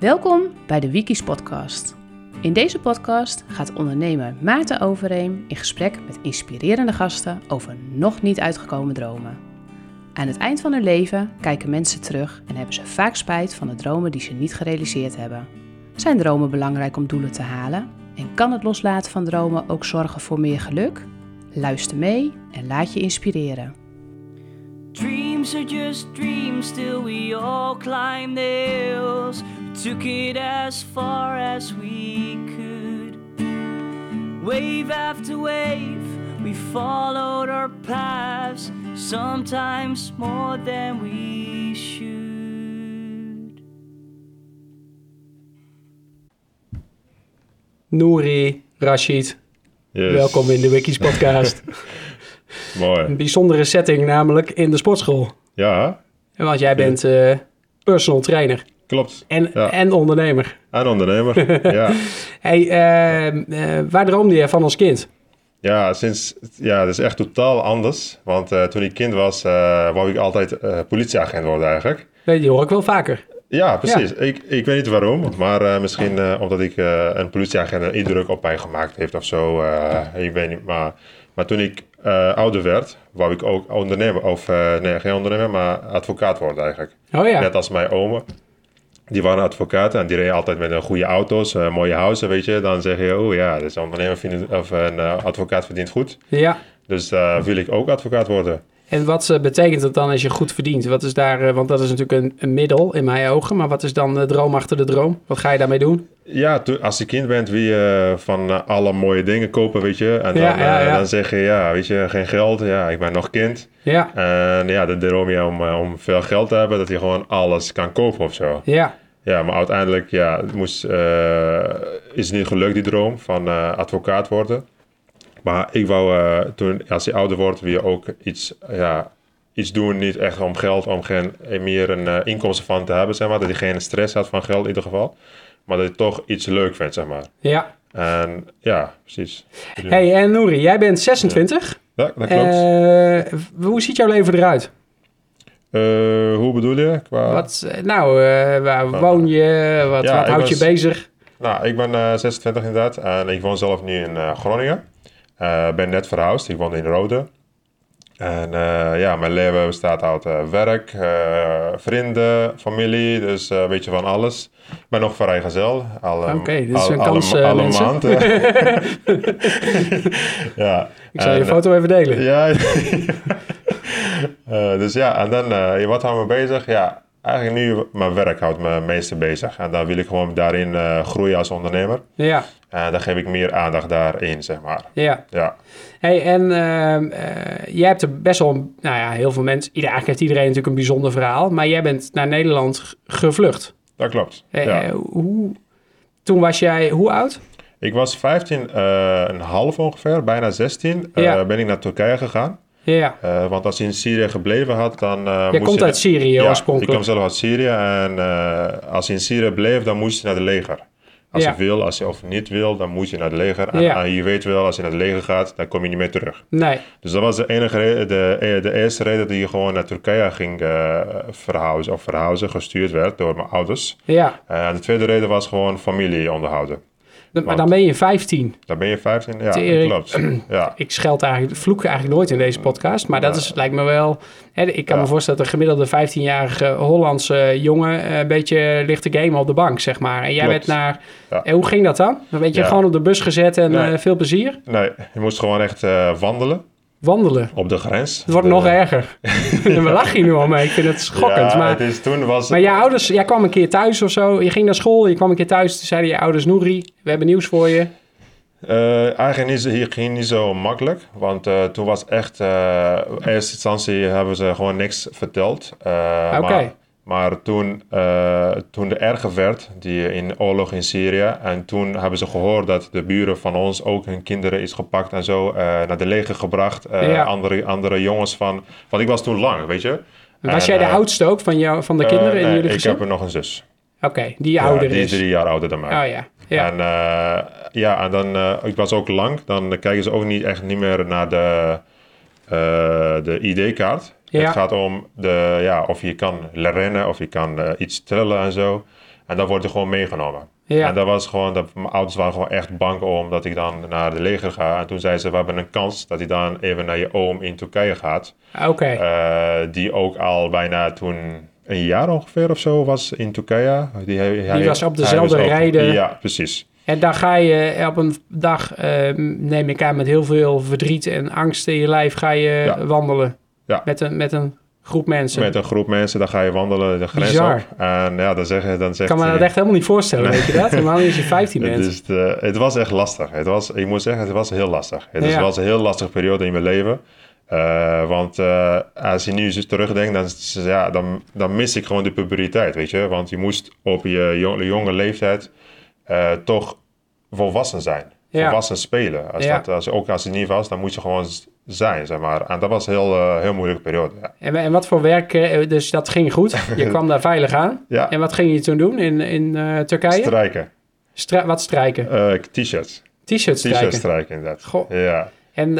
Welkom bij de Wikis podcast. In deze podcast gaat ondernemer Maarten Overeem in gesprek met inspirerende gasten over nog niet uitgekomen dromen. Aan het eind van hun leven kijken mensen terug en hebben ze vaak spijt van de dromen die ze niet gerealiseerd hebben. Zijn dromen belangrijk om doelen te halen? En kan het loslaten van dromen ook zorgen voor meer geluk? Luister mee en laat je inspireren. Dreams are just dreams, still we all climb the hills. We took it as far as we could. Wave after wave, we followed our paths, sometimes more than we should. Nouri, Rashid, Yes. welkom in de Wikis podcast. Mooi. Een bijzondere setting, namelijk in de sportschool. Ja, Want jij bent eh, personal trainer klopt. en, Ja. en ondernemer. En ondernemer. ja. Hey, eh, waar droomde je van als kind? ja, sinds, ja, dat is echt totaal anders. Want eh, toen ik kind was, wou ik altijd politieagent worden eigenlijk. Nee, die hoor ik wel vaker. Ja, precies. Ik, ik weet niet waarom, maar misschien omdat ik een politieagent een indruk op mij gemaakt heeft of zo. ik weet niet, maar, maar toen ik eh, ouder werd, wou ik ook ondernemer, of eh, nee, geen ondernemer, maar advocaat worden eigenlijk. Oh ja, Net als mijn oma. Die waren advocaten en die reden altijd met een goede auto's, eh, mooie huizen, weet je. Dan zeg je, oh ja, dus een ondernemer verdient, of een eh, advocaat verdient goed. ja. Dus eh, wil ik ook advocaat worden. En wat eh, betekent het dan als je goed verdient? Wat is daar, eh, want dat is natuurlijk een, een middel in mijn ogen, maar wat is dan de droom achter de droom? Wat ga je daarmee doen? Ja, als je kind bent, wil je van eh, alle mooie dingen kopen, weet je. En dan, Ja, ja, eh, ja. dan zeg je, ja, weet je, geen geld. Ja, ik ben nog kind. Ja, En ja, dan droom je om, eh, om veel geld te hebben, dat je gewoon alles kan kopen of zo. ja, Ja, maar uiteindelijk ja, het moest, eh, is het niet gelukt, die droom van eh, advocaat worden. Maar ik wou, eh, toen, als je ouder wordt, wil je ook iets, ja, iets doen. Niet echt om geld, om geen, meer een eh, inkomsten van te hebben, zeg maar. Dat je geen stress had van geld in ieder geval. Maar dat je toch iets leuk vindt, zeg maar. ja. En ja, precies. Hey, en Nouri, jij bent 26. Ja, dat klopt. Eh, hoe ziet jouw leven eruit? Eh, hoe bedoel je? Qua... Wat, eh, nou, waar woon je? Wat, Ja, wat houdt je bezig? Nou, ik ben eh, 26 inderdaad en ik woon zelf nu in Groningen. Ben net verhuisd, ik woon in Rode. En eh, ja, mijn leven bestaat uit eh, werk, eh, vrienden, familie, dus een beetje van alles. Ik ben nog vrijgezel. Al, Oké, dit is al- een kans, alle mensen. maand. ja. Ik zal je foto even delen. Ja. Dus ja, en dan, wat houdt me bezig? Ja, eigenlijk nu mijn werk houdt me het meeste bezig. En dan wil ik gewoon daarin groeien als ondernemer. Ja, En dan geef ik meer aandacht daarin, zeg maar. ja. Ja, Hey, en eh, jij hebt er best wel, nou ja, heel veel mensen, ieder, eigenlijk heeft iedereen natuurlijk een bijzonder verhaal, maar jij bent naar Nederland gevlucht. dat klopt. Eh, ja. hoe, toen was jij, hoe oud? Ik was 15, eh, een half ongeveer, bijna 16. eh, Ja. Ben ik naar Turkije gegaan. Ja, want als je in Syrië gebleven had, dan jij moest komt je... uit Syrië Ja, ik oorspronkelijk. kom zelf uit Syrië. En als je in Syrië bleef, dan moest je naar de leger. Als Ja. je wil, als je of niet wil, dan moet je naar de leger. En, Ja. en je weet wel, als je naar de leger gaat, dan kom je niet meer terug. Nee, Dus dat was de enige reden, de, eh, de eerste reden dat je gewoon naar Turkije ging eh, verhuizen, of verhuizen, gestuurd werd door mijn ouders. ja. En de tweede reden was gewoon familie onderhouden. Maar dan ben je 15. Dan ben je 15, ja, Tering. klopt. Ja, Ik scheld eigenlijk, vloek eigenlijk nooit in deze podcast, maar dat is, lijkt me wel... Hè, ik kan Ja. me voorstellen dat een gemiddelde 15-jarige Hollandse jongen eh, een beetje ligt te gamen op de bank, zeg maar. En jij Klopt. bent naar... Ja. En hoe ging dat dan? Dan werd je gewoon op de bus gezet en Nee. eh, veel plezier? nee, je moest gewoon echt eh, wandelen Wandelen. op de grens. Het wordt De- nog erger. en we lachen hier nu al mee. Ik vind het schokkend. Ja, maar, het is, toen was maar je ouders, jij kwam een keer thuis of zo. Je ging naar school, je kwam een keer thuis. Toen zeiden je ouders, Nouri, we hebben nieuws voor je. Eh, eigenlijk hier ging niet zo makkelijk. Want eh, toen was echt... eh, in eerste instantie hebben ze gewoon niks verteld. Eh, Oké. Maar toen, eh, toen de erger werd, die in oorlog in Syrië... en toen hebben ze gehoord dat de buren van ons ook hun kinderen is gepakt... en zo eh, naar de leger gebracht. Eh, Ja. andere, andere jongens van... Want ik was toen lang, weet je. Was En, jij de eh, oudste ook van, jou, van de kinderen eh, in nee, jullie ik gezin? heb er nog een zus. Oké, die Ja, ouder die is is. drie jaar ouder dan mij. Oh ja, ja. En eh, ja, en dan, eh, ik was ook lang, dan kijken ze ook niet echt niet meer naar de, eh, de ID-kaart. Ja. Het gaat om de, ja, of je kan rennen of je kan eh, iets tellen en zo. En dan wordt je gewoon meegenomen. Ja. En dat was gewoon, dat, mijn ouders waren gewoon echt bang om dat ik dan naar de leger ga. En toen zeiden ze, we hebben een kans dat hij dan even naar je oom in Turkije gaat. Oké. Eh, die ook al bijna toen een jaar ongeveer of zo was in Turkije. Die, hij- was op dezelfde was rijden. Ja, precies. En dan ga je op een dag, eh, neem ik aan, met heel veel verdriet en angst in je lijf, ga je Ja. wandelen. Ja. Met, een, met een groep mensen. Met een groep mensen, dan ga je wandelen de grens Bizar. op. En ja, dan zeg je... Dan ik zegt kan me dat echt helemaal niet voorstellen, weet je dat? Niet als je 15 Het, bent. is de- het was echt lastig. Het was, ik moet zeggen, het was heel lastig. Het is- Ja. was een heel lastige periode in mijn leven. Eh, want eh, als je nu eens terugdenkt, dan, is- ja, dan, dan mis ik gewoon de puberteit, weet je. Want je moest op je jonge, jonge leeftijd eh, toch volwassen zijn. Ja. Volwassen spelen. Als Ja. dat, als, ook als het niet was, dan moet je gewoon zijn, zeg maar. En dat was een heel, eh, heel moeilijke periode, ja. En, en wat voor werk, eh, dus dat ging goed. Je kwam daar veilig aan. Ja, En wat ging je toen doen in, in eh, Turkije? strijken. Stra- wat strijken? T-shirts. T-shirts T-shirts strijken. strijken, inderdaad. Goh. Ja. En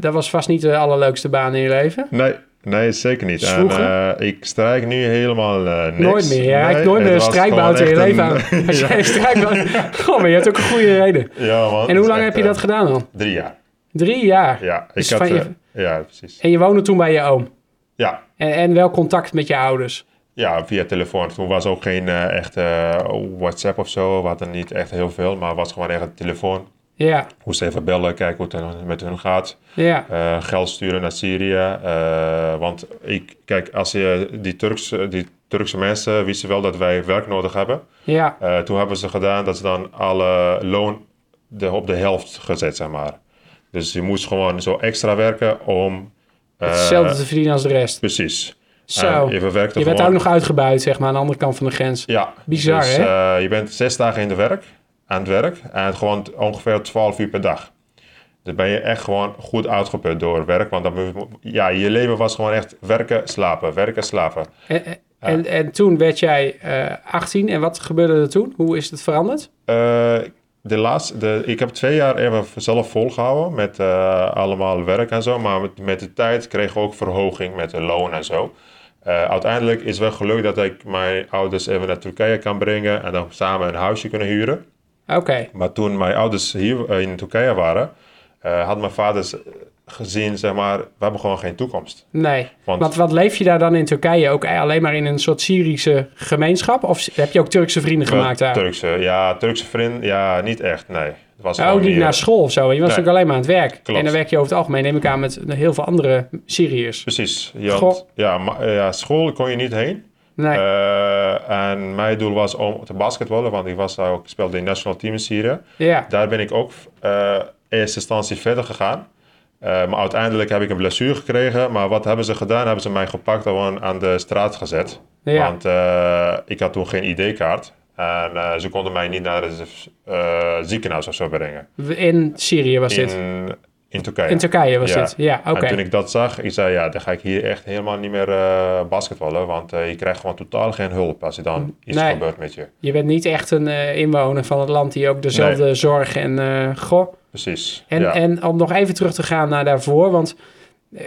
dat was vast niet de allerleukste baan in je leven. Nee, nee, zeker niet. En, ik strijk nu helemaal eh, niks. Nooit meer. Nee, rijdt nooit meer een strijkbout in je leven aan. een- Als jij een strijkbout... Goh, maar je hebt ook een goede reden. ja, man. En hoe lang heb je dat gedaan dan? Drie jaar. Drie jaar. Ja, ik Dus had... van je- eh, ja, precies. En je woonde toen bij je oom. Ja. En, en wel contact met je ouders. ja, via telefoon. Toen was ook geen eh, echte eh, WhatsApp of zo. We hadden niet echt heel veel, maar het was gewoon echt een telefoon. Ja, Moest even bellen, kijken hoe het met hun gaat. ja, Eh, geld sturen naar Syrië. Want ik, kijk, als je die Turkse, die Turkse mensen wisten wel dat wij werk nodig hebben. ja. Toen hebben ze gedaan dat ze dan alle loon de, op de helft gezet, zeg maar. Dus je moest gewoon zo extra werken om... eh, Hetzelfde te verdienen als de rest. Precies. Zo. En je Je werd gewoon... ook nog uitgebuit, zeg maar, aan de andere kant van de grens. Ja. Bizar, dus, hè? eh, je bent zes dagen in de werk, aan het werk en gewoon ongeveer 12 uur per dag. Dus ben je echt gewoon goed uitgeput door werk. Want dan, ja, je leven was gewoon echt werken, slapen, werken, slapen. En, en- en, en toen werd jij eh 18. En wat gebeurde er toen? Hoe is het veranderd? Eh, de laatste, de, ik heb twee jaar even zelf volgehouden met eh, allemaal werk en zo. Maar met, met de tijd kregen we ook verhoging met de loon en zo. Eh, uiteindelijk is wel gelukt dat ik mijn ouders even naar Turkije kan brengen en dan samen een huisje kunnen huren. Oké, Maar toen mijn ouders hier eh, in Turkije waren, had mijn vader gezien, zeg maar, we hebben gewoon geen toekomst. nee. Want- Want wat leef je daar dan in Turkije? Ook alleen maar in een soort Syrische gemeenschap? Of heb je ook Turkse vrienden gemaakt daar? Turkse, ja, Turkse vriend, ja, niet echt, nee. Het was gewoon ook niet naar school of zo. Je was Nee. ook alleen maar aan het werk. Klopt. En dan werk je over het algemeen, neem ik aan, met heel veel andere Syriërs. Precies. Ja, Goh. want- ja, ma- eh, ja, school kon je niet heen. Nee. Eh, en mijn doel was om te basketballen, want ik was daar ook, speelde in het national team in Syrië. ja. Daar ben ik ook eh in eerste instantie verder gegaan. Eh, maar uiteindelijk heb ik een blessure gekregen. Maar wat hebben ze gedaan? Hebben ze mij gepakt en gewoon aan de straat gezet. Ja. Want eh, ik had toen geen ID-kaart. En eh, ze konden mij niet naar het ziekenhuis of zo brengen. In Syrië was dit. In, Turkije. In Turkije was Ja. dit. Ja, oké. En toen ik dat zag, ik zei ja, dan ga ik hier echt helemaal niet meer basketballen. Want je krijgt gewoon totaal geen hulp als er dan iets Nee. gebeurt met je. Je bent niet echt een inwoner van het land die ook dezelfde zorg en goh. Precies. En, ja. en om nog even terug te gaan naar daarvoor, want eh,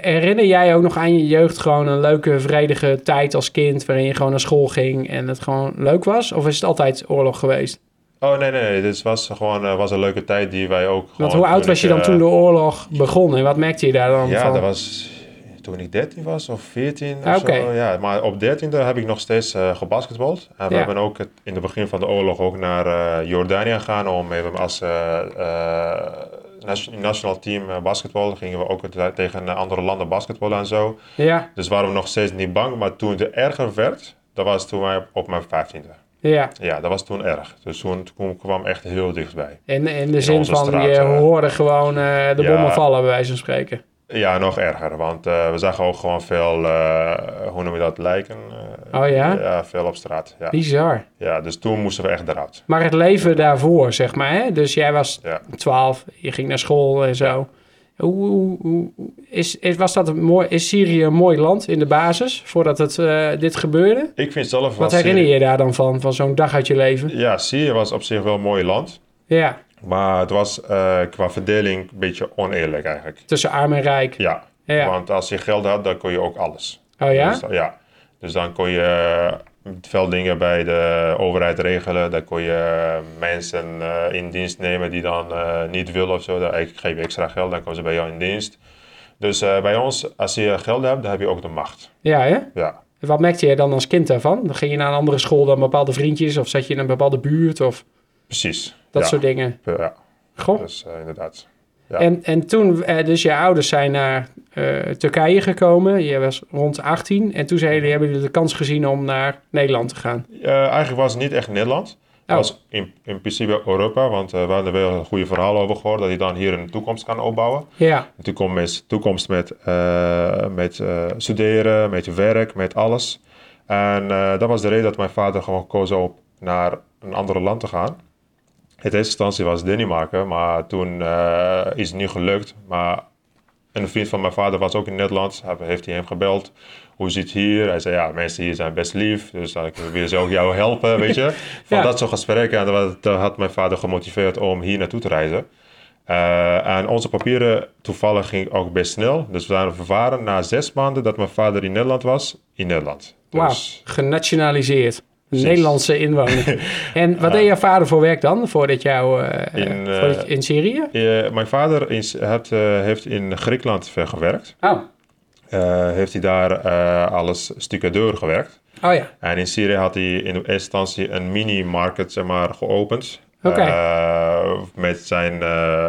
herinner jij ook nog aan je jeugd gewoon een leuke, vredige tijd als kind waarin je gewoon naar school ging en het gewoon leuk was? Of is het altijd oorlog geweest? Oh nee, nee, nee. Dit was gewoon eh, was een leuke tijd die wij ook. Want hoe oud was je dan eh, toen de oorlog begon en wat merkte je daar dan Ja, van? dat was toen ik 13 was of 14 Ah, of oké. zo. Ja, maar op 13e heb ik nog steeds gebasketbald. En we Ja. hebben ook het, in het begin van de oorlog ook naar eh, Jordanië gegaan om even als eh, nation- national team basketbal gingen we ook tegen andere landen basketballen en zo. Ja, Dus waren we nog steeds niet bang. Maar toen het erger werd, dat was toen wij op mijn 15e. ja. Ja, dat was toen erg. Dus toen, toen kwam echt heel dichtbij. In, in de zin van straat, je hoorde gewoon de Ja. bommen vallen, bij wijze van spreken. Ja, nog erger. Want eh, we zagen ook gewoon veel, eh, hoe noem je dat, lijken. Oh ja? Ja, veel op straat. Ja. Bizar. ja, dus toen moesten we echt eruit. Maar het leven daarvoor, zeg maar. Hè? Dus jij was Ja. 12, je ging naar school en zo. Hoe, hoe, hoe- is, is, was dat een mooi, is Syrië een mooi land in de basis voordat het, dit gebeurde? Ik vind zelf... Wat was herinner Syrië- je daar dan van, van zo'n dag uit je leven? Ja, Syrië was op zich wel een mooi land. Ja, Maar het was eh, qua verdeling een beetje oneerlijk eigenlijk. tussen arm en rijk. Ja. Ja. want als je geld had, dan kon je ook alles. Oh ja? Dus, ja. Dus dan kon je veel dingen bij de overheid regelen. Dan kon je mensen eh, in dienst nemen die dan eh, niet willen of zo. Dan, ik geef je extra geld, dan komen ze bij jou in dienst. Dus eh, bij ons, als je geld hebt, dan heb je ook de macht. Ja, hè? Ja, En Wat merkte je dan als kind daarvan? Dan ging je naar een andere school dan bepaalde vriendjes? Of zat je in een bepaalde buurt? Of precies. dat ja. soort dingen? Ja, Goh. dus eh, inderdaad. Ja. En, en toen, eh, dus je ouders zijn naar eh, Turkije gekomen. Je was rond 18. En toen zeiden jullie, hebben jullie de kans gezien om naar Nederland te gaan? Eigenlijk was het niet echt Nederland. Het Oh. was in, in principe Europa, want we hadden wel een goede verhaal over gehoord dat hij dan hier een toekomst kan opbouwen. Ja, Een toekomst, toekomst met, met studeren, met werk, met alles. En dat was de reden dat mijn vader gewoon koos op naar een ander land te gaan. In eerste instantie was Denemarken, maar toen eh, is het niet gelukt. Maar een vriend van mijn vader was ook in Nederland, Hij- heeft hij hem gebeld. Hoe zit het hier? Hij zei, ja, mensen hier zijn best lief, dus dan willen ze ook jou helpen, weet je. Van Ja. dat soort gesprekken. En dat, dat had mijn vader gemotiveerd om hier naartoe te reizen. Eh, en onze papieren toevallig ging ook best snel. Dus we waren- we waren na zes maanden dat mijn vader in Nederland was, in Nederland. wauw. Dus Genationaliseerd. Nederlandse inwoner. en wat deed jouw vader voor werk dan? Voordat jou, eh, In, eh, voordat je- in Syrië? eh, mijn vader is, heeft, eh, heeft in Griekenland gewerkt. Oh, Eh, heeft hij daar eh, alles stucadeur gewerkt. oh ja. En in Syrië had hij in eerste instantie een mini-market zeg maar, geopend. Eh, met zijn eh,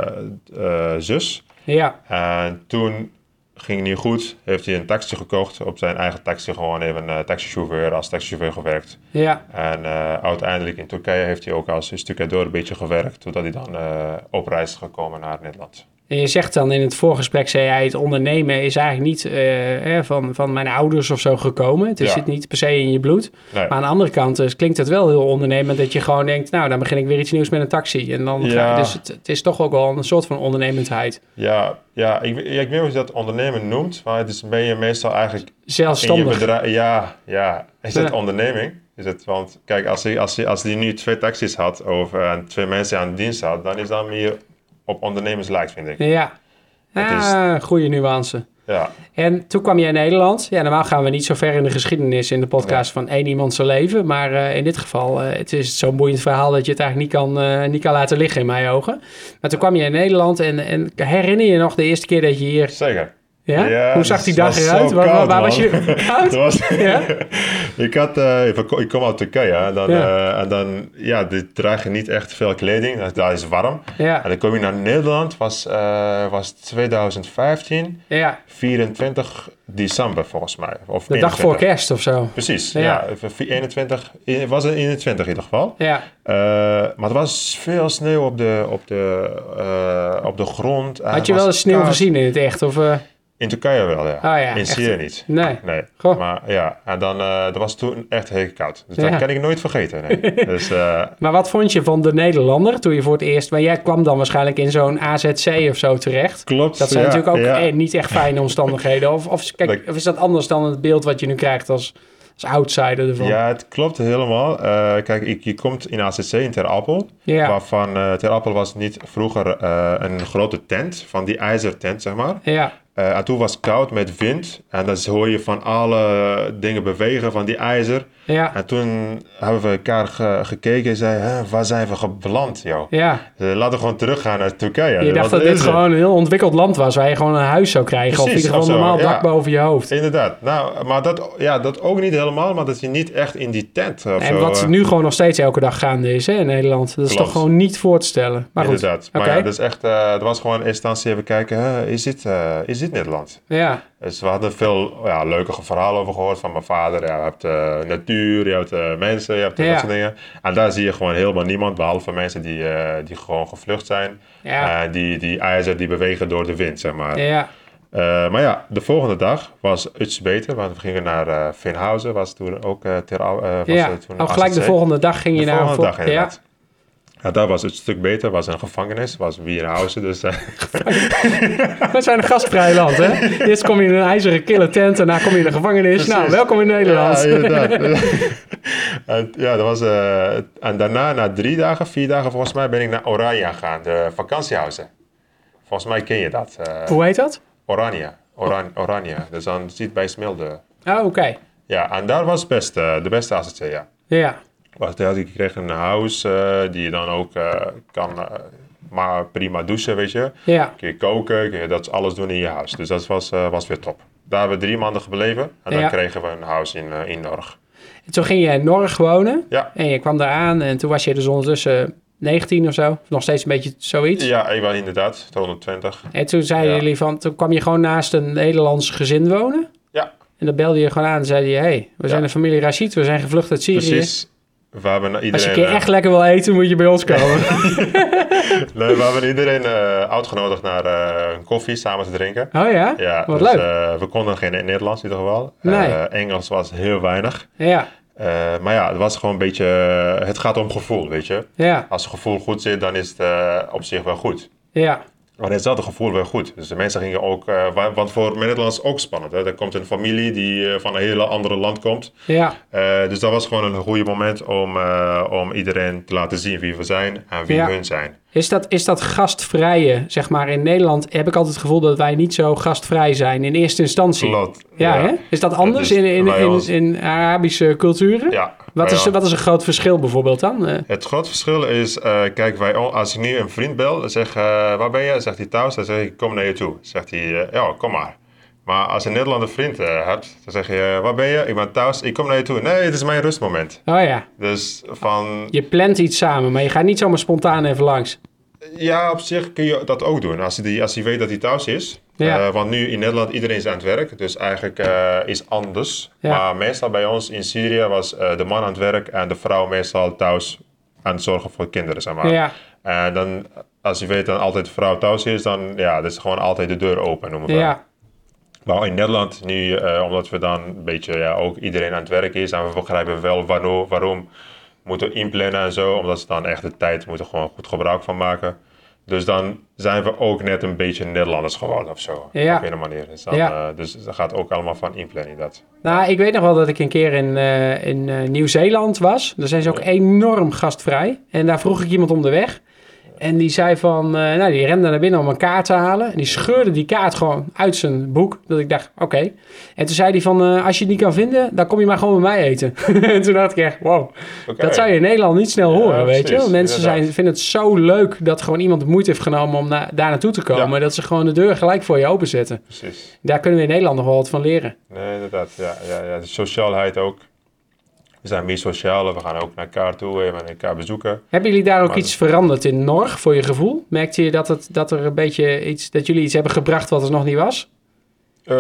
eh, zus. Ja, En toen ging niet goed. Heeft hij een taxi gekocht. Op zijn eigen taxi gewoon even een taxichauffeur als taxichauffeur gewerkt. ja. En eh, uiteindelijk in Turkije heeft hij ook als stucadeur een beetje gewerkt. Totdat hij dan eh, op reis is gekomen naar Nederland. En je zegt dan in het voorgesprek, zei jij, het ondernemen is eigenlijk niet eh, van, van mijn ouders of zo gekomen. Het Ja. zit niet per se in je bloed. Nee. Maar aan de andere kant dus, klinkt het wel heel ondernemend dat je gewoon denkt, nou, dan begin ik weer iets nieuws met een taxi. En dan ga Ja. je, dus het, het is toch ook wel een soort van ondernemendheid. Ja, ja ik, ik weet niet hoe je dat ondernemen noemt. Maar het is, ben je meestal eigenlijk Zelfstandig. bedrijf. Ja, ja. Is het Ja. onderneming? Is het, want kijk, als hij, als, hij, als hij nu twee taxis had of, en twee mensen aan de dienst had, dan is dat meer op ondernemers lijkt, vind ik. Ja, is- ah, goede nuance. Ja, En toen kwam jij in Nederland. Ja, normaal gaan we niet zo ver in de geschiedenis in de podcast van één iemand zijn leven. Maar eh, in dit geval, eh, het is zo'n boeiend verhaal dat je het eigenlijk niet kan, eh, niet kan laten liggen in mijn ogen. Maar toen kwam je in Nederland en, en herinner je nog de eerste keer dat je hier... zeker. Ja? Ja, Hoe zag het die dag eruit? Waar, waar, koud, waar was je koud? Het was, Ja? ik, had, eh, ik kom- uit Turkije en dan, Ja. eh, en dan ja, die draag je niet echt veel kleding, dat- daar is warm. Ja, En dan kom je naar Nederland, was, eh, was 2015, ja. 24 december volgens mij. Of de dag voor 21. kerst of zo. Precies, Ja. ja. even 21, het was het 21 in ieder geval. Ja, maar er was veel sneeuw op de, op de, op de grond. Had het je wel sneeuw koud. gezien in het echt? Of, In Turkije wel, ja. ja, in. Syrië niet. nee. Nee, Goh. maar ja, en dan, eh dat was toen echt heel koud. Dus Ja. dat kan ik nooit vergeten. Nee. dus eh, Maar wat vond je van de Nederlander toen je voor het eerst... Maar jij kwam dan waarschijnlijk in zo'n AZC of zo terecht. klopt. Dat zijn ja, natuurlijk ook eh, niet echt fijne omstandigheden. Of, of, kijk, Dat- of is dat anders dan het beeld wat je nu krijgt als, als outsider ervan? Ja, het klopt helemaal. Kijk, ik, je komt in ACC in Ter Apel. Waarvan eh, Ter Apel was niet vroeger een grote tent, van die ijzertent, zeg maar. Ja, Eh, en toen was het koud met wind. En dan hoor je van alle dingen bewegen van die ijzer. Ja, En toen hebben we elkaar ge- gekeken en zei, "Hè, waar zijn we gebeland, joh? ja. Eh, laten we gewoon teruggaan naar Turkije. Je dacht Wat dat dit is het? gewoon een heel ontwikkeld land was... waar je gewoon een huis zou krijgen. of in Precies, ieder geval of een normaal ja. dak boven je hoofd. Inderdaad. Nou, maar dat, ja, dat ook niet helemaal, maar dat je niet echt in die tent of En zo, wat eh, nu gewoon nog steeds elke dag gaande is hè, in Nederland. Dat is Klopt. toch gewoon niet voor te stellen. Maar goed, Inderdaad. Maar ja, dus echt, eh het was gewoon in instantie even kijken, is, dit, eh, is dit Nederland? ja. Dus we hadden veel ja, leuke verhalen over gehoord van mijn vader. Ja, je hebt eh, natuur, je hebt eh, mensen, je hebt Ja. dat soort dingen. En daar zie je gewoon helemaal niemand, behalve mensen die, eh, die gewoon gevlucht zijn. Ja. Eh, die, die ijzer die bewegen door de wind, zeg maar. Ja, Eh, maar ja, de volgende dag was iets beter, want we gingen naar eh Vinhausen, was toen ook eh, ter eh, was ja. eh, toen Oh, gelijk de volgende dag ging je De naar... volgende een dag inderdaad. Ja, daar was het stuk beter, was een gevangenis, was Wierhausen. Dus eh, We zijn een gastvrij land, hè? Eerst kom je in een ijzeren kille tent en daarna kom je in de gevangenis. Nou, welkom in Nederland. Ja, ja, dat was, eh, en daarna, na drie dagen, vier dagen volgens mij, ben ik naar Oranje gegaan, de vakantiehuizen. Volgens mij ken je dat. eh, Hoe heet dat? Oranje. Oran, Oranje. Dus dan zit bij Smilde. Oh, oké. ja, en daar was best, de beste AZC, ja. Ja. Was, had ik kreeg een house eh, die je dan ook eh, kan eh, maar prima douchen, weet je. Ja. Kun je koken, kun je dat alles doen in je huis. Dus dat was, eh, was weer top. Daar hebben we drie maanden gebleven en dan kregen we een house in, in Norg. En toen ging je in Norg wonen. Ja. En je kwam daar aan en toen was je dus ondertussen 19 of zo. Nog steeds een beetje zoiets. Ja, ik was inderdaad, 220. En toen zeiden Ja. jullie van, toen kwam je gewoon naast een Nederlands gezin wonen. Ja, En dan belde je gewoon aan en zei je, hey, we zijn de familie Rashid, we zijn gevlucht uit Syrië. precies. We iedereen, Als je een keer eh, echt lekker wil eten, moet je bij ons komen. nee, we hebben iedereen eh, uitgenodigd naar eh, een koffie samen te drinken. oh ja? Ja, Wat dus, leuk. eh, we konden geen Nederlands in ieder geval. Nee. Eh, Engels was heel weinig. ja, Eh, maar ja, het was gewoon een beetje... eh, het gaat om gevoel, weet je. ja, Als het gevoel goed zit, dan is het eh, op zich wel goed. ja, Maar het zat het gevoel wel goed. Dus de mensen gingen ook... eh, wa- want voor Nederlands ook spannend. Hè? Er komt een familie die eh, van een hele andere land komt. ja, Eh, dus dat was gewoon een goede moment om, om iedereen te laten zien wie we zijn en wie Ja. hun zijn. Is dat, is dat gastvrije, zeg maar, in Nederland heb ik altijd het gevoel dat wij niet zo gastvrij zijn in eerste instantie. Ja, Hè? Is dat anders in, in, in, ons- in Arabische culturen? Ja. Wat, is, wat is een groot verschil bijvoorbeeld dan? Eh, Het grote verschil is, eh, kijk, wij, als ik nu een vriend bel, zeg eh, waar ben je? Zegt hij thuis, dan zeg ik, kom naar je toe. Zegt hij, ja, kom maar. Maar als je een Nederlander vriend eh, hebt, dan zeg je, waar ben je? Ik ben thuis, ik kom naar je toe. Nee, het is mijn rustmoment. oh ja, Dus van, je plant iets samen, maar je gaat niet zomaar spontaan even langs. ja, op zich kun je dat ook doen. Als hij, als hij weet dat hij thuis is. Ja. Eh, want nu in Nederland, iedereen is aan het werk. Dus eigenlijk eh, is anders. Ja. Maar meestal bij ons in Syrië was eh, de man aan het werk en de vrouw meestal thuis aan het zorgen voor kinderen, zeg maar. Ja, En dan, als je weet dat altijd de vrouw thuis is, dan ja, dat is gewoon altijd de deur open, noemen we. ja, Maar in Nederland nu, eh, omdat we dan een beetje, ja, ook iedereen aan het werk is en we begrijpen wel waarom, waarom moeten inplannen en zo, omdat ze dan echt de tijd moeten gewoon goed gebruik van maken. Dus dan zijn we ook net een beetje Nederlanders geworden of zo. Ja. Op een manier. Dus, dan, Ja. eh, dus dat gaat ook allemaal van inplanning dat. Nou, ik weet nog wel dat ik een keer in, eh, in Nieuw-Zeeland was. Daar zijn ze ook enorm gastvrij. En daar vroeg ik iemand om de weg. En die zei van, eh, nou, die rende naar binnen om een kaart te halen. En die scheurde die kaart gewoon uit zijn boek. Dat ik dacht, oké. En toen zei hij van, eh, als je het niet kan vinden, dan kom je maar gewoon bij mij eten. en toen dacht ik echt, wow. Dat zou je in Nederland niet snel horen, Ja, weet je. precies, mensen zijn, vinden het zo leuk dat gewoon iemand de moeite heeft genomen om na- daar naartoe te komen. Ja. Dat ze gewoon de deur gelijk voor je openzetten. Precies. Daar kunnen we in Nederland nog wel wat van leren. Nee, inderdaad. Ja, ja, ja. De sociaalheid ook. We zijn meer sociaal. We gaan ook naar elkaar toe. Even elkaar bezoeken. Hebben jullie daar ook Maar- iets veranderd in Norg voor je gevoel? Merkte je dat, het, dat er een beetje iets, dat jullie iets hebben gebracht wat er nog niet was? Eh,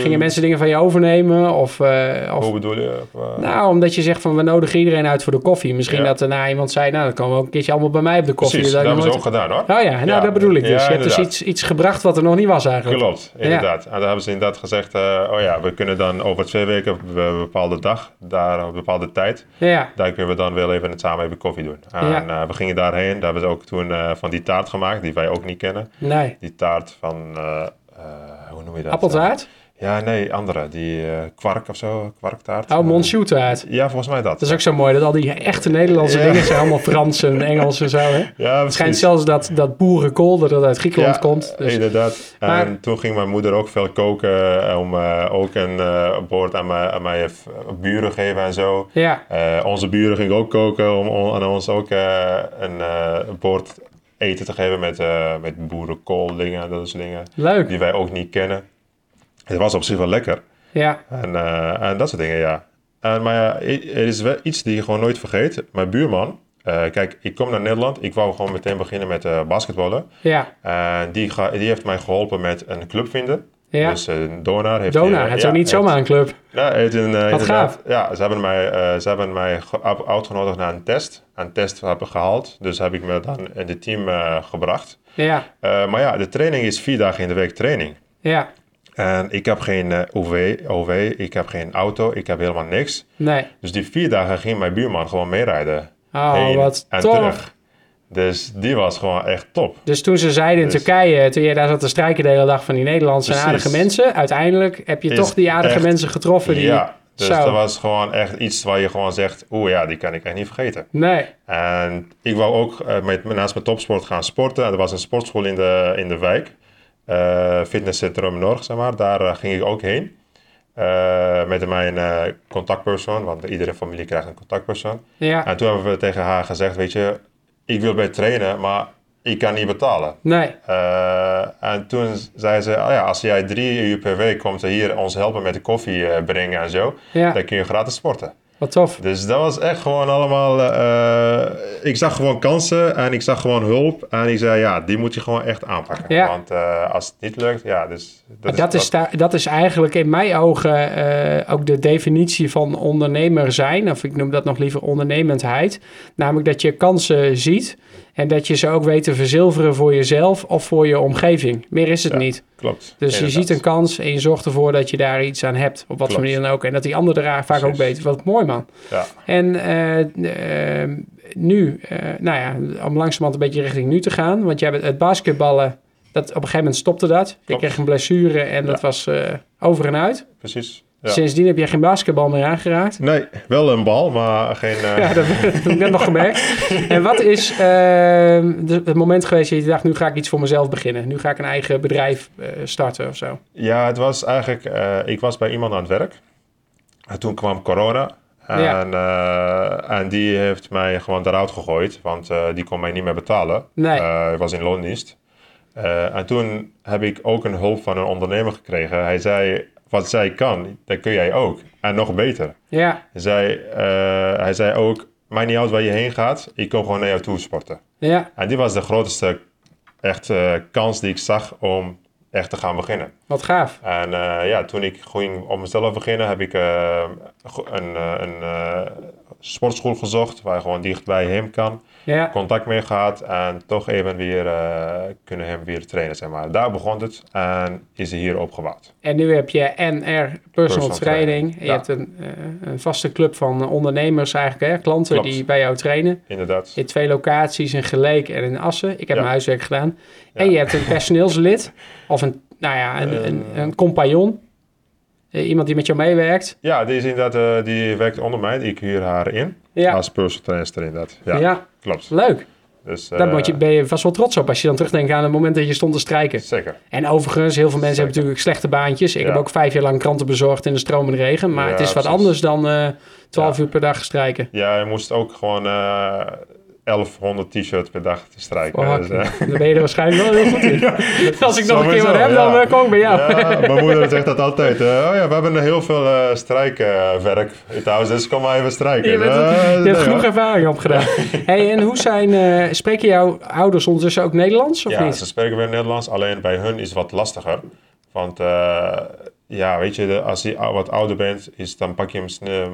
Gingen mensen dingen van je overnemen? Of, eh, of Hoe bedoel je? Eh, nou, omdat je zegt van we nodigen iedereen uit voor de koffie. Misschien Ja. dat er nou iemand zei, nou dan komen we ook een keertje allemaal bij mij op de koffie. Precies, dat ik hebben ze ook gedaan hoor. Oh ja, nou Ja, dat bedoel ik dus. ja, je hebt dus iets, iets gebracht wat er nog niet was eigenlijk. Klopt, inderdaad. En dan hebben ze inderdaad gezegd, eh, oh ja, we kunnen dan over twee weken op een bepaalde dag, daar op een bepaalde tijd, Ja, daar kunnen we dan wel even het samen even koffie doen. En we gingen daarheen, daar hebben ze ook toen van die taart gemaakt, die wij ook niet kennen. nee. Die taart van, noem je dat? Appeltaart? Ja, nee, andere. Die eh, kwark of zo, kwarktaart. Oh, Eh, Monchou-taart. Ja, volgens mij dat. Dat is ook zo mooi, dat al die echte Nederlandse Ja. dingen zijn allemaal Frans en Engels en zo. Hè? ja, Het schijnt zelfs dat, dat boerenkool, dat dat uit Griekenland Ja, komt. Dus, inderdaad. En Maar- toen ging mijn moeder ook veel koken eh, om ook een eh, bord aan mijn, aan mijn buren geven en zo. ja, onze buren gingen ook koken om, om aan ons ook een bord eten te geven met, eh met boerenkool dingen en dat soort dingen. leuk. Die wij ook niet kennen. Het was op zich wel lekker. Ja, En, eh, en dat soort dingen, ja. En, maar ja, er is wel iets die je gewoon nooit vergeet. Mijn buurman, eh, kijk, ik kom naar Nederland. Ik wou gewoon meteen beginnen met eh basketballen. ja, En die, ga, die heeft mij geholpen met een club vinden. Ja. Dus eh Donar heeft... Dona, die, het is ook niet zomaar een club. Ja, heeft een, eh, inderdaad- gaaf. Ja, ze hebben mij, eh, ze hebben mij ge- uit- uitgenodigd naar een test. Een test heb ik gehaald. Dus heb ik me dan in het team gebracht. Ja, maar ja, de training is vier dagen in de week training. ja, En ik heb geen OV, OV, ik heb geen auto, ik heb helemaal niks. nee. Dus die vier dagen ging mijn buurman gewoon meerijden. Oh, heen wat en tof. terug. Dus die was gewoon echt top. Dus toen ze zeiden in Dus- Turkije, toen je daar zat te strijken de hele dag van die Nederlandse Precies. aardige mensen, uiteindelijk heb je Is toch die aardige echt- mensen getroffen die... Ja, dus Zo. dat was gewoon echt iets waar je gewoon zegt, oeh ja, die kan ik echt niet vergeten. Nee, En ik wou ook eh, met, naast mijn topsport gaan sporten. En er was een sportschool in de, in de wijk. eh fitnesscentrum Norg, zeg maar. Daar eh, ging ik ook heen. met mijn contactpersoon, want iedere familie krijgt een contactpersoon. Ja, En toen hebben we tegen haar gezegd, weet je, ik wil bij trainen, maar ik kan niet betalen. nee. Eh, en toen zei ze, oh ja, als jij drie uur per week komt hier ons helpen met de koffie eh, brengen en zo, Ja, dan kun je gratis sporten. Wat tof. Dus dat was echt gewoon allemaal, eh, ik zag gewoon kansen en ik zag gewoon hulp. En ik zei, ja, die moet je gewoon echt aanpakken. Ja. Want eh, als het niet lukt, ja, dus... Dat, dat, is, daar- dat is eigenlijk in mijn ogen eh, ook de definitie van ondernemer zijn. Of ik noem dat nog liever ondernemendheid. Namelijk dat je kansen ziet en dat je ze ook weet te verzilveren voor jezelf of voor je omgeving. Meer is het Ja, niet. Klopt. Dus je ziet een kans en je zorgt ervoor dat je daar iets aan hebt. Op wat voor manier dan ook. En dat die andere daar vaak ook beter. Wat mooi man. Ja, En eh, eh, nu, eh, nou ja, om langzamerhand een beetje richting nu te gaan. Want jij bent het basketballen, dat, op een gegeven moment stopte dat. Je Klopt. kreeg een blessure en dat was over en uit. precies. Ja. Sindsdien heb jij geen basketbal meer aangeraakt. Nee, wel een bal, maar geen... eh, Ja, dat heb ik net nog gemerkt. En wat is eh, de- het moment geweest dat je dacht, nu ga ik iets voor mezelf beginnen. Nu ga ik een eigen bedrijf eh, starten of zo. Ja, het was eigenlijk... eh, ik was bij iemand aan het werk. En toen kwam corona. En, Ja. en die heeft mij gewoon eruit gegooid. Want die kon mij niet meer betalen. Nee. Ik was in loondienst. En toen heb ik ook een hulp van een ondernemer gekregen. Hij zei, wat zij kan, dat kun jij ook. En nog beter. Ja, Hij zei, eh, hij zei ook, maakt niet uit waar je heen gaat. Ik kom gewoon naar jou toe sporten. ja, En die was de grootste echt, eh, kans die ik zag om echt te gaan beginnen. wat gaaf. En eh, ja, toen ik ging om mezelf beginnen, heb ik een, een sportschool gezocht waar gewoon dicht bij hem kan. Ja, Contact mee gehad en toch even weer eh, kunnen hem weer trainen, zeg maar. Daar begon het en is hij hier opgebouwd. en nu heb je NR Personal, Personal Training. training, Je ja. hebt een, eh, een vaste club van ondernemers eigenlijk, hè? klanten Klopt. die bij jou trainen. Inderdaad. In twee locaties, in Geleek en in Assen. Ik heb Ja. mijn huiswerk gedaan. En je hebt een personeelslid of een, nou ja, een, een, Eh. een compagnon. Eh, iemand die met jou meewerkt. Ja, die is inderdaad, eh, die werkt onder mij. Ik huur haar in Ja, als personal trainer inderdaad. ja. Ja, klopt. leuk. Dus, Daar eh, ben je vast wel trots op als je dan terugdenkt aan het moment dat je stond te strijken. Zeker. En overigens, heel veel mensen Zeker. hebben natuurlijk slechte baantjes. Ik Ja. heb ook vijf jaar lang kranten bezorgd in de stromende regen. Maar Ja, het is wat precies. anders dan 12 Ja. uur per dag strijken. Ja, je moest ook gewoon 1100 t-shirts per dag te strijken. Oh, Dus, eh, Dan ben je er waarschijnlijk wel heel goed in. Als ik nog een keer wat heb, dan ja. eh, kom ik bij jou. Ja, mijn moeder zegt dat altijd. oh ja, we hebben heel veel eh strijkwerk in het huis, dus kom maar even strijken. Je, bent, je hebt genoeg ervaring opgedaan. hey, en hoe zijn, spreken jouw ouders ondertussen ook Nederlands of Ja, niet? ze spreken weer Nederlands, alleen bij hun is het wat lastiger. Want ja, weet je, als je wat ouder bent, is, dan pak je hem snel,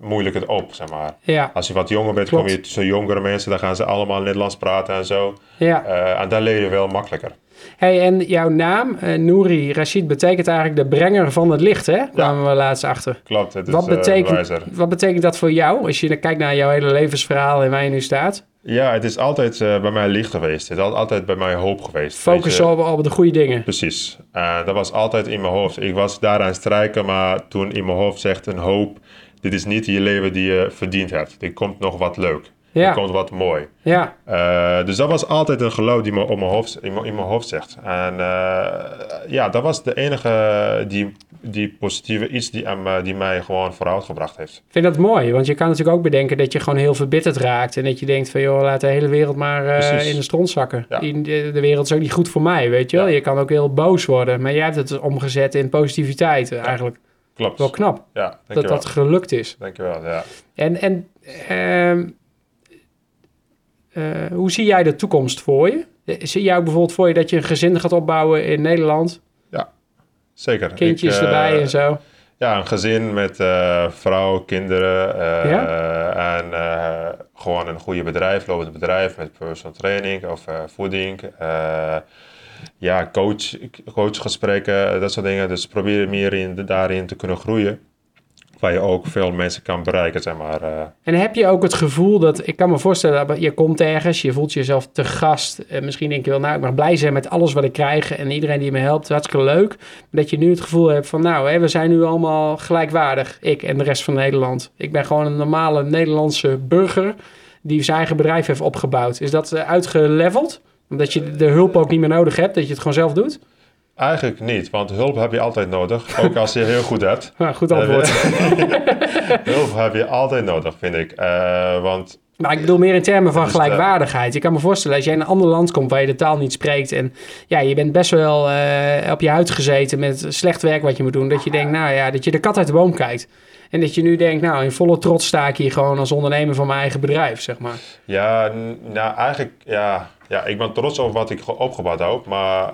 moeilijker op, zeg maar. Ja, Als je wat jonger bent, Klopt. kom je tussen jongere mensen, dan gaan ze allemaal Nederlands praten en zo. ja. Eh, en daar leer je wel makkelijker. Hey, en jouw naam, eh Nouri Rashid, betekent eigenlijk de brenger van het licht, hè? Kwamen we laatst achter. Klopt, het is Wat eh, betekent, wat betekent dat voor jou, als je kijkt naar jouw hele levensverhaal en waar je nu staat? Ja, het is altijd eh, bij mij licht geweest. Het is al- altijd bij mij hoop geweest. Focus op, op de goede dingen. Precies. En dat was altijd in mijn hoofd. Ik was daaraan strijken, maar toen in mijn hoofd zegt een hoop... dit is niet je leven die je verdiend hebt. Er komt nog wat leuk. Ja. Er komt wat mooi. Ja, Eh, dus dat was altijd een geloof die me op mijn hoofd, in, mijn, in mijn hoofd zegt. En eh, ja, dat was de enige die, die positieve iets die, me- die mij gewoon vooruitgebracht heeft. ik vind dat mooi, want je kan natuurlijk ook bedenken dat je gewoon heel verbitterd raakt. En dat je denkt van, joh, laat de hele wereld maar eh, in de stront zakken. Ja. Die- De, de wereld is ook niet goed voor mij, weet je wel. Ja. Je kan ook heel boos worden, maar jij hebt het omgezet in positiviteit. Eigenlijk Klopt. wel knap Ja, dat dat gelukt is. Dankjewel, ja. En, en ehm, eh, hoe zie jij de toekomst voor je? Eh, Zie jij bijvoorbeeld voor je dat je een gezin gaat opbouwen in Nederland? Zeker. Kindjes Ik, eh, erbij en zo? Ja, een gezin met eh, vrouw, kinderen eh, Ja? en eh, gewoon een goede bedrijf, lopend bedrijf met personal training of eh, voeding. eh, ja, coach, coachgesprekken, dat soort dingen. Dus probeer meer in, daarin te kunnen groeien. Waar je ook veel mensen kan bereiken, zeg maar. eh. En heb je ook het gevoel dat, ik kan me voorstellen, je komt ergens, je voelt jezelf te gast. En misschien denk je wel, nou, ik mag blij zijn met alles wat ik krijg en iedereen die me helpt, hartstikke leuk. Dat je nu het gevoel hebt van, nou, hè, we zijn nu allemaal gelijkwaardig, ik en de rest van Nederland. Ik ben gewoon een normale Nederlandse burger die zijn eigen bedrijf heeft opgebouwd. Is dat eh, uitgeleveld? Omdat je de hulp ook niet meer nodig hebt, dat je het gewoon zelf doet? Eigenlijk niet, want hulp heb je altijd nodig. Ook als je heel goed hebt. Nou, goed antwoord. hulp heb je altijd nodig, vind ik. Eh, want Maar ik bedoel meer in termen van Dus, eh, gelijkwaardigheid. Je kan me voorstellen, als jij in een ander land komt waar je de taal niet spreekt... en ja, je bent best wel eh, op je huid gezeten met slecht werk wat je moet doen... dat je denkt, nou ja, dat je de kat uit de boom kijkt. En dat je nu denkt, nou, in volle trots sta ik hier gewoon als ondernemer van mijn eigen bedrijf, zeg maar. Ja, nou eigenlijk, ja, ja, ik ben trots op wat ik ge- opgebouwd heb, maar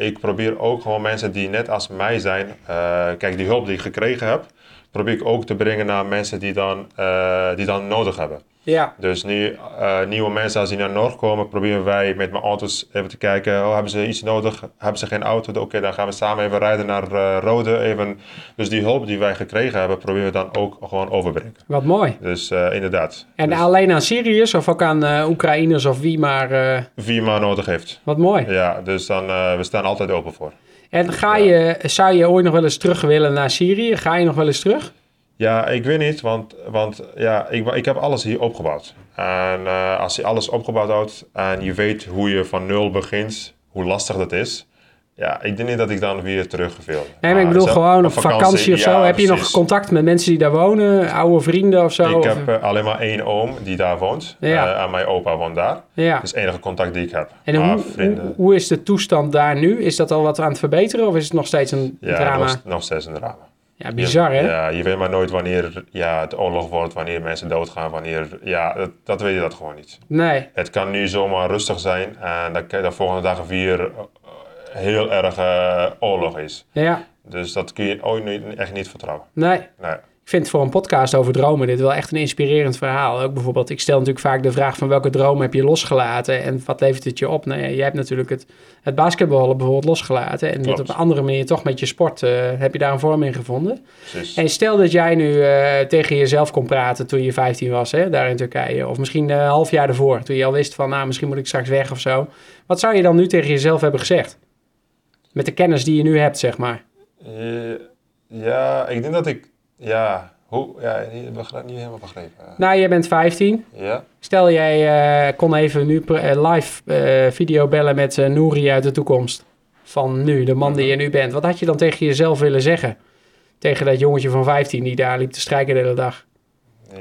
ik probeer ook gewoon mensen die net als mij zijn, eh, kijk, die hulp die ik gekregen heb, probeer ik ook te brengen naar mensen die dan, eh, die dan nodig hebben. Ja, Dus nu, eh, nieuwe mensen als die naar Noord komen, proberen wij met mijn auto's even te kijken, oh, hebben ze iets nodig? Hebben ze geen auto? Oké, dan gaan we samen even rijden naar eh, Rode. Even. Dus die hulp die wij gekregen hebben, proberen we dan ook gewoon overbrengen. wat mooi. Dus eh, inderdaad. En Dus alleen aan Syriërs of ook aan Oekraïners of wie maar... wie maar nodig heeft. wat mooi. Ja, dus dan, we staan altijd open voor. En ga je, zou je ooit nog wel eens terug willen naar Syrië? Ga je nog wel eens terug? Ja, ik weet niet, want, want ja, ik, ik heb alles hier opgebouwd. En eh, als je alles opgebouwd houdt en je weet hoe je van nul begint, hoe lastig dat is. Ja, ik denk niet dat ik dan weer terug wil. Nee, maar ik bedoel zelf- gewoon op vakantie, of zo. ja, Heb je nog contact met mensen die daar wonen? Oude vrienden of zo? Ik heb eh, alleen maar één oom die daar woont. Ja. Eh, en mijn opa woont daar. ja. Dat is het enige contact die ik heb. En hoe, hoe, hoe is de toestand daar nu? Is dat al wat aan het verbeteren of is het nog steeds een ja, drama? Nog, nog steeds een drama. Ja, bizar hè? Ja, je weet maar nooit wanneer ja, het oorlog wordt, wanneer mensen doodgaan, wanneer... Ja, dat, dat weet je dat gewoon niet. Nee. Het kan nu zomaar rustig zijn en je de volgende dag weer eh, heel erg eh, oorlog is. Ja, Dus dat kun je ooit niet, echt niet vertrouwen. nee. Nee. Ik vind voor een podcast over dromen dit wel echt een inspirerend verhaal. Ook bijvoorbeeld, ik stel natuurlijk vaak de vraag van welke droom heb je losgelaten en wat levert het je op? Nou ja, jij hebt natuurlijk het, het basketballen bijvoorbeeld losgelaten en op een andere manier toch met je sport eh, heb je daar een vorm in gevonden. Precies. En stel dat jij nu eh, tegen jezelf kon praten toen je 15 was, hè, daar in Turkije. Of misschien een half jaar ervoor, toen je al wist van, nou, misschien moet ik straks weg of zo. Wat zou je dan nu tegen jezelf hebben gezegd? Met de kennis die je nu hebt, zeg maar. Eh, ja, ik denk dat ik... Ja, hoe, ja niet, begrijp, niet helemaal begrepen. Nou, jij bent 15. Ja? Stel jij eh, kon even nu eh, live eh, video bellen met eh, Nouri uit de toekomst. Van nu, de man die je nu bent. Wat had je dan tegen jezelf willen zeggen? Tegen dat jongetje van 15 die daar liep te strijken de hele dag.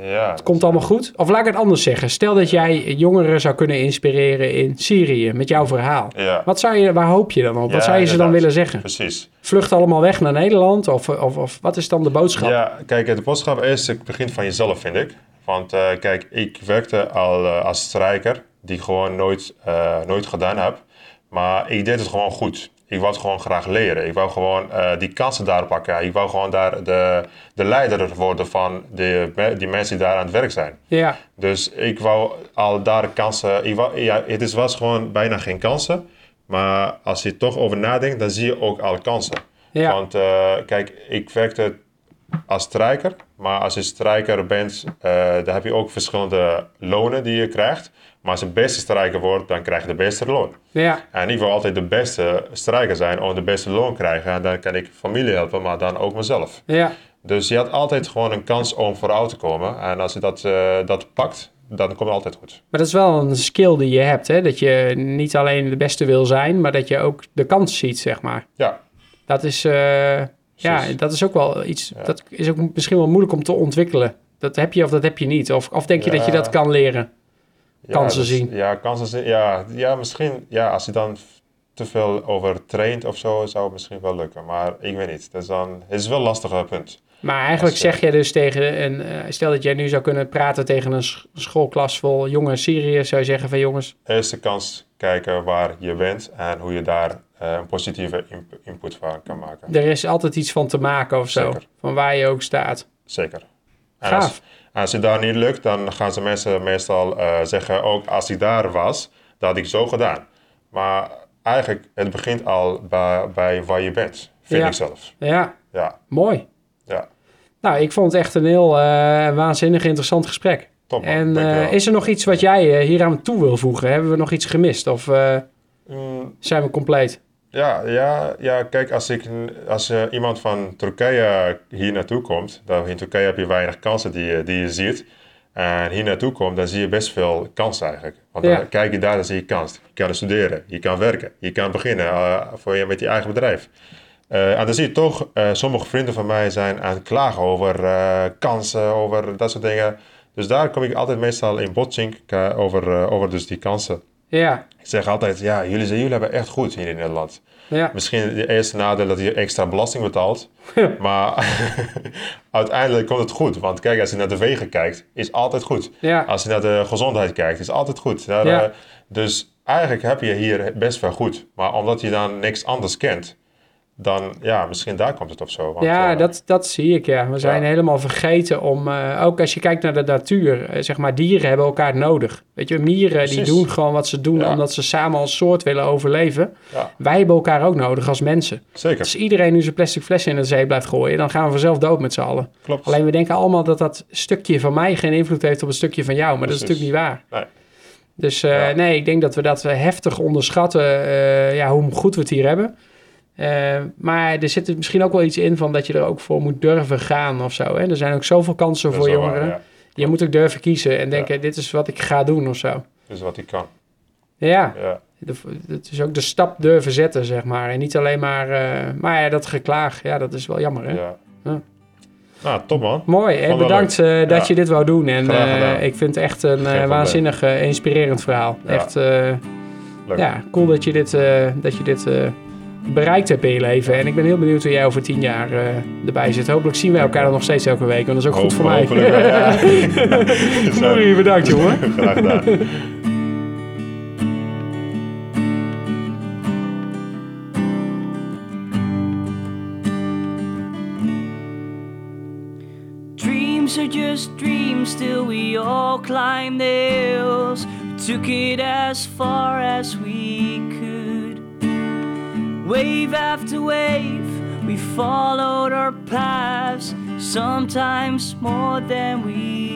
Ja. Het komt allemaal goed? Of laat ik het anders zeggen. Stel dat jij jongeren zou kunnen inspireren in Syrië met jouw verhaal. Ja, Wat zou je, waar hoop je dan op? Wat zou je ze dan willen zeggen? precies. Vlucht allemaal weg naar Nederland? Of, of, of wat is dan de boodschap? Ja, kijk, de boodschap is, het begint van jezelf, vind ik. Want eh, kijk, ik werkte al eh, als strijker, die gewoon nooit, eh, nooit gedaan heb. Maar ik deed het gewoon goed. Ik wou het gewoon graag leren. Ik wou gewoon eh, die kansen daar pakken. Ik wou gewoon daar de, de leider worden van de, die mensen die daar aan het werk zijn. Ja, Dus ik wou al daar kansen. Ik wou, ja, het is, was gewoon bijna geen kansen. Maar als je toch over nadenkt, dan zie je ook al kansen. Ja. Want eh, kijk, ik werkte als strijker. Maar als je strijker bent, eh, dan heb je ook verschillende lonen die je krijgt. Maar als je beste strijker wordt, dan krijg je de beste loon. ja, En ik wil altijd de beste strijker zijn om de beste loon te krijgen. En dan kan ik familie helpen, maar dan ook mezelf. ja. Dus je had altijd gewoon een kans om vooruit te komen. En als je dat, eh, dat pakt, dan komt het altijd goed. Maar dat is wel een skill die je hebt, hè? Dat je niet alleen de beste wil zijn, maar dat je ook de kans ziet, zeg maar. Ja, Dat is, eh, ja, dat is ook wel iets, dat is ook misschien wel moeilijk om te ontwikkelen. Dat heb je of dat heb je niet. Of, of denk je dat je dat kan leren? ja, Kansen dus- zien. Ja, kansen zien. Ja, ja, misschien. Ja, als je dan te veel over traint of zo, zou het misschien wel lukken. Maar ik weet niet. Dat is dan, het is wel een lastig punt. Maar eigenlijk zeg jij dus tegen een, eh, stel dat jij nu zou kunnen praten tegen een sch- schoolklas vol jonge Syriërs, zou je zeggen van jongens, Eerste kans kijken waar je bent en hoe je daar eh, een positieve input van kan maken. er is altijd iets van te maken of zo, van waar je ook staat. Zeker. En Gaaf. als, als het daar niet lukt, dan gaan ze mensen meestal eh, zeggen, ook als ik daar was, dat had ik zo gedaan. Maar eigenlijk, het begint al bij, bij waar je bent, vind Ja. ik zelf. Ja, Ja, mooi. Ja. Nou, ik vond het echt een heel eh, waanzinnig interessant gesprek. Top. En eh, is er nog iets wat jij eh, hier aan toe wil voegen? Hebben we nog iets gemist of Mm, zijn we compleet? Ja, ja, ja, kijk, als, ik, als iemand van Turkije hier naartoe komt, dan in Turkije heb je weinig kansen die, je- die je ziet. en hier naartoe komt, dan zie je best veel kans eigenlijk. Want Ja. dan kijk je daar, dan zie je kans. Je kan studeren, je kan werken, je kan beginnen voor je, met je eigen bedrijf. Eh, en dan zie je toch, eh, sommige vrienden van mij zijn aan het klagen over eh, kansen, over dat soort dingen. Dus daar kom ik altijd meestal in botsing over, over dus die kansen. Ja, Ik zeg altijd, ja, jullie, jullie hebben echt goed hier in Nederland. ja. Misschien de eerste nadeel dat je extra belasting betaalt. maar uiteindelijk komt het goed. Want kijk, als je naar de wegen kijkt, is altijd goed. Ja. Als je naar de gezondheid kijkt, is altijd goed. Daar, Ja. dus eigenlijk heb je hier best wel goed. Maar omdat je dan niks anders kent, dan ja, misschien daar komt het of zo. Want, ja, eh, dat, dat zie ik, ja. We zijn helemaal vergeten om... eh, ook als je kijkt naar de natuur, eh, zeg maar, dieren hebben elkaar nodig. Weet je, mieren die doen gewoon wat ze doen... Ja. omdat ze samen als soort willen overleven. Ja, Wij hebben elkaar ook nodig als mensen. zeker. Als iedereen nu zijn plastic fles in de zee blijft gooien... dan gaan we vanzelf dood met z'n allen. Klopt. Alleen we denken allemaal dat dat stukje van mij geen invloed heeft op een stukje van jou. Maar dat is natuurlijk niet waar. Nee. Dus nee, ik denk dat we dat heftig onderschatten ja, hoe goed we het hier hebben. Eh, maar er zit misschien ook wel iets in van dat je er ook voor moet durven gaan of zo. Hè? Er zijn ook zoveel kansen voor jongeren. waar, ja. Je moet ook durven kiezen en denken, dit is wat ik ga doen of zo. Dat is wat ik kan. Ja, Ja. het is ook de stap durven zetten, zeg maar. En niet alleen maar... eh, maar ja, dat geklaag, ja, dat is wel jammer, hè? Ja. Ja. Nou, top man. Mooi, en bedankt eh, dat je dit wou doen. En ik vind het echt een waanzinnig inspirerend verhaal. Echt, Leuk. ja, cool dat je dit, dat je dit bereikt hebt in je leven. En ik ben heel benieuwd hoe jij over tien jaar eh, erbij zit. Hopelijk zien we elkaar dan nog steeds elke week, want dat is ook goed voor mij. Ja. Sorry, bedankt jongen. Graag gedaan. Dreams are just dreams, still we all climb the hills. We took it as far as we could. Wave after wave, we followed our paths, sometimes more than we.